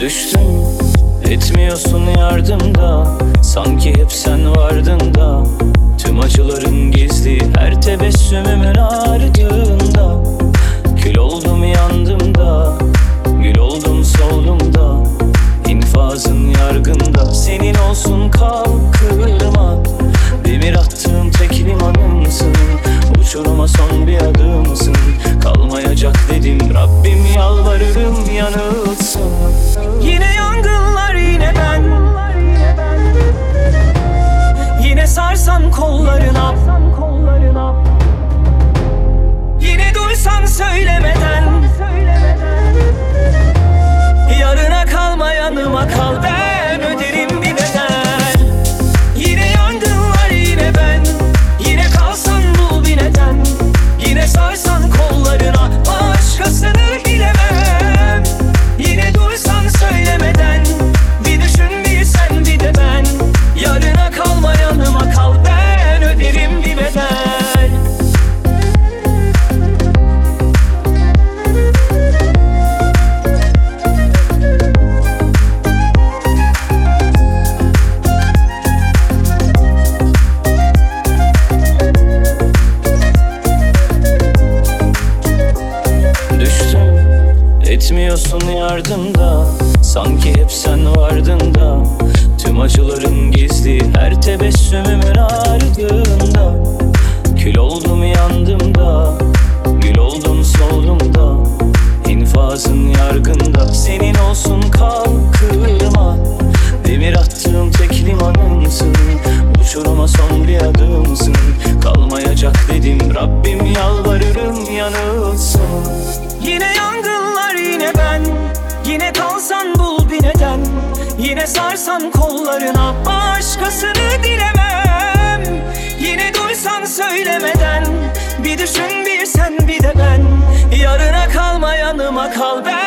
Düştüm etmiyorsun yardımda Sanki hep sen vardın da. Tüm acıların gizli her tebessümümün ardında. Kül oldum yandım da Gül oldum soldum da. İnfazın yargında Senin olsun kalkırma Demir attığım tek limanımsın Uçuruma son bir adımsın. Kalmayacak dedim Rabbim yalvarırım yanılsın duysan etmiyorsun yardımda. Sanki hep sen vardın da. Tüm acıların gizli her tebessümümün ardında. Kül oldum yandım da Gül oldum soldum da. İnfazın yargında Senin olsun kalkırma Demir attığım tek limanımsın Uçuruma son bir adımsın. Kalmayacak dedim Rabbim yalvarırım Yine sarsan kollarına Başkasını dilemem. Yine duysan söylemeden Bir düşün bir sen bir de ben. Yarına kalma yanıma kal ben